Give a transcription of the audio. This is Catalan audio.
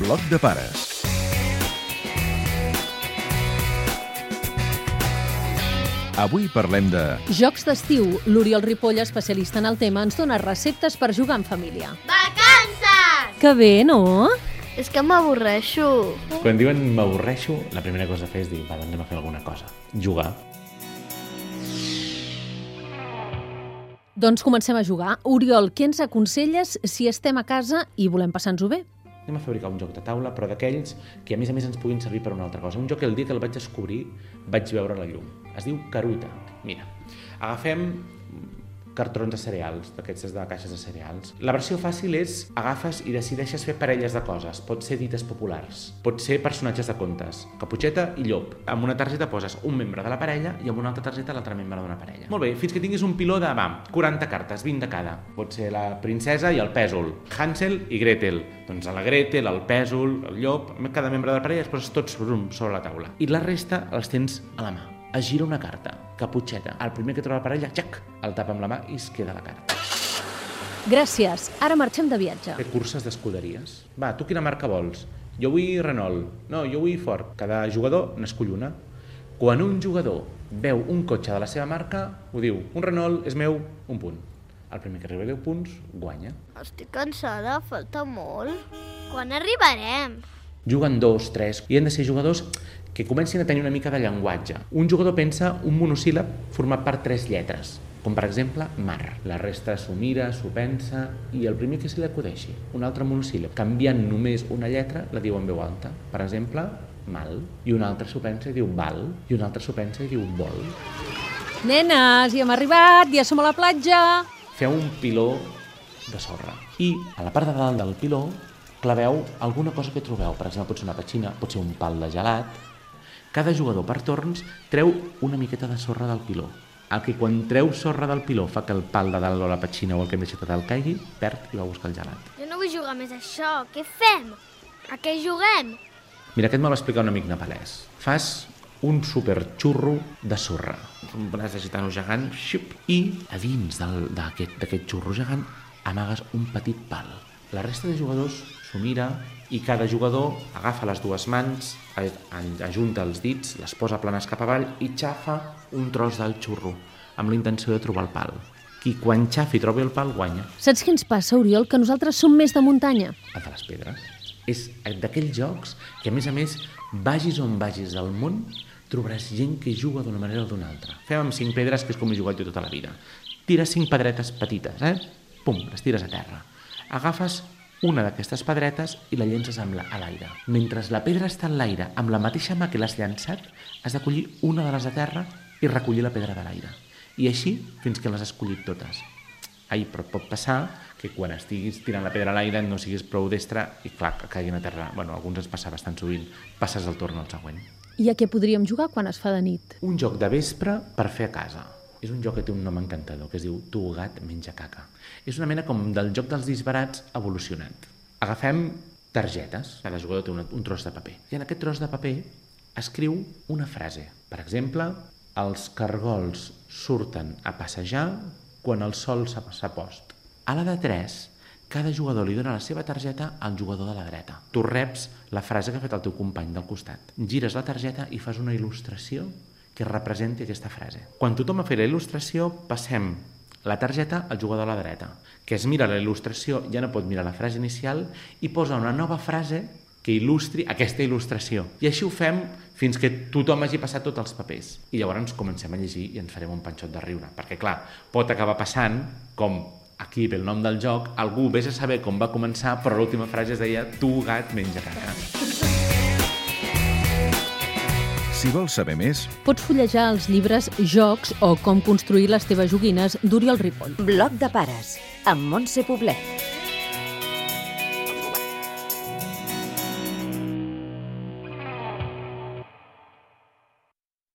Bloc de pares. Avui parlem de... Jocs d'estiu. L'Oriol Ripoll, especialista en el tema, ens dona receptes per jugar en família. Vacances! Que bé, no? És que m'avorreixo. Quan diuen m'avorreixo, la primera cosa a fer és dir, va, doncs anem a fer alguna cosa. Jugar. Doncs comencem a jugar. Oriol, què ens aconselles si estem a casa i volem passar-nos-ho bé? Anem a fabricar un joc de taula, però d'aquells que a més a més ens puguin servir per una altra cosa. Un joc que el dia que el vaig descobrir vaig veure la llum. Es diu Caruta. Mira, agafem cartrons de cereals, d'aquests de caixes de cereals. La versió fàcil és agafes i decideixes fer parelles de coses. Pot ser dites populars, pot ser personatges de contes, caputxeta i llop. Amb una targeta poses un membre de la parella i amb una altra targeta l'altre membre d'una parella. Molt bé, fins que tinguis un piló de, va, 40 cartes, 20 de cada. Pot ser la princesa i el pèsol, Hansel i Gretel. Doncs a la Gretel, el pèsol, el llop, cada membre de la parella es poses tots sobre la taula. I la resta els tens a la mà es gira una carta, caputxeta. El primer que troba la parella, xac, el tapa amb la mà i es queda la carta. Gràcies. Ara marxem de viatge. Fer curses d'escuderies. Va, tu quina marca vols? Jo vull Renault. No, jo vull Ford. Cada jugador n'escull una. Quan un jugador veu un cotxe de la seva marca, ho diu, un Renault és meu, un punt. El primer que arriba a 10 punts, guanya. Estic cansada, falta molt. Quan arribarem? Juguen dos, tres, i han de ser jugadors que comencin a tenir una mica de llenguatge. Un jugador pensa un monosíl·lab format per tres lletres, com per exemple mar. La resta s'ho mira, s'ho pensa i el primer que se li acudeixi, un altre monosíl·lab. Canviant només una lletra, la diu en veu alta. Per exemple, mal. I un altre s'ho pensa i diu val. I un altre s'ho pensa i diu vol. Nenes, ja hem arribat, ja som a la platja. Feu un piló de sorra. I a la part de dalt del piló claveu alguna cosa que trobeu. Per exemple, pot ser una petxina, pot ser un pal de gelat, cada jugador per torns treu una miqueta de sorra del piló. El que quan treu sorra del piló fa que el pal de dalt o la petxina o el que hem deixat a dalt caigui, perd i va buscar el gelat. Jo no vull jugar més a això. Què fem? A què juguem? Mira, aquest me va explicar un amic nepalès. Fas un superxurro de sorra. Un braç de gitano gegant, xup, i a dins d'aquest xurro gegant amagues un petit pal. La resta de jugadors s'ho mira i cada jugador agafa les dues mans, ajunta els dits, les posa planes cap avall i xafa un tros del xurro amb la intenció de trobar el pal. Qui quan xafi i trobi el pal guanya. Saps què ens passa, Oriol? Que nosaltres som més de muntanya. El de les pedres. És d'aquells jocs que, a més a més, vagis on vagis del món, trobaràs gent que juga d'una manera o d'una altra. Fem amb cinc pedres, que és com he jugat jo tota la vida. Tires cinc pedretes petites, eh? Pum, les tires a terra. Agafes una d'aquestes pedretes i la llences amb la, a l'aire. Mentre la pedra està en l'aire, amb la mateixa mà que l'has llançat, has de collir una de les de terra i recollir la pedra de l'aire. I així fins que les has collit totes. Ai, però pot passar que quan estiguis tirant la pedra a l'aire no siguis prou destre i clar, que caiguin a terra. Bueno, alguns ens passa bastant sovint. Passes el torn al següent. I a què podríem jugar quan es fa de nit? Un joc de vespre per fer a casa. És un joc que té un nom encantador, que es diu Tu gat menja caca. És una mena com del joc dels disbarats evolucionat. Agafem targetes, cada jugador té un, un tros de paper, i en aquest tros de paper escriu una frase. Per exemple, els cargols surten a passejar quan el sol s'ha post. A la de 3, cada jugador li dona la seva targeta al jugador de la dreta. Tu reps la frase que ha fet el teu company del costat. Gires la targeta i fas una il·lustració que representi aquesta frase. Quan tothom ha fet la il·lustració, passem la targeta al jugador a la dreta, que es mira la il·lustració, ja no pot mirar la frase inicial i posa una nova frase que il·lustri aquesta il·lustració. I així ho fem fins que tothom hagi passat tots els papers. I llavors comencem a llegir i ens farem un panxot de riure. Perquè, clar, pot acabar passant com aquí ve el nom del joc, algú vés a saber com va començar, però l'última frase es deia tu gat menja caca. Si vols saber més... Pots fullejar els llibres Jocs o Com construir les teves joguines d'Oriol Ripoll. Bloc de pares, amb Montse Poblet.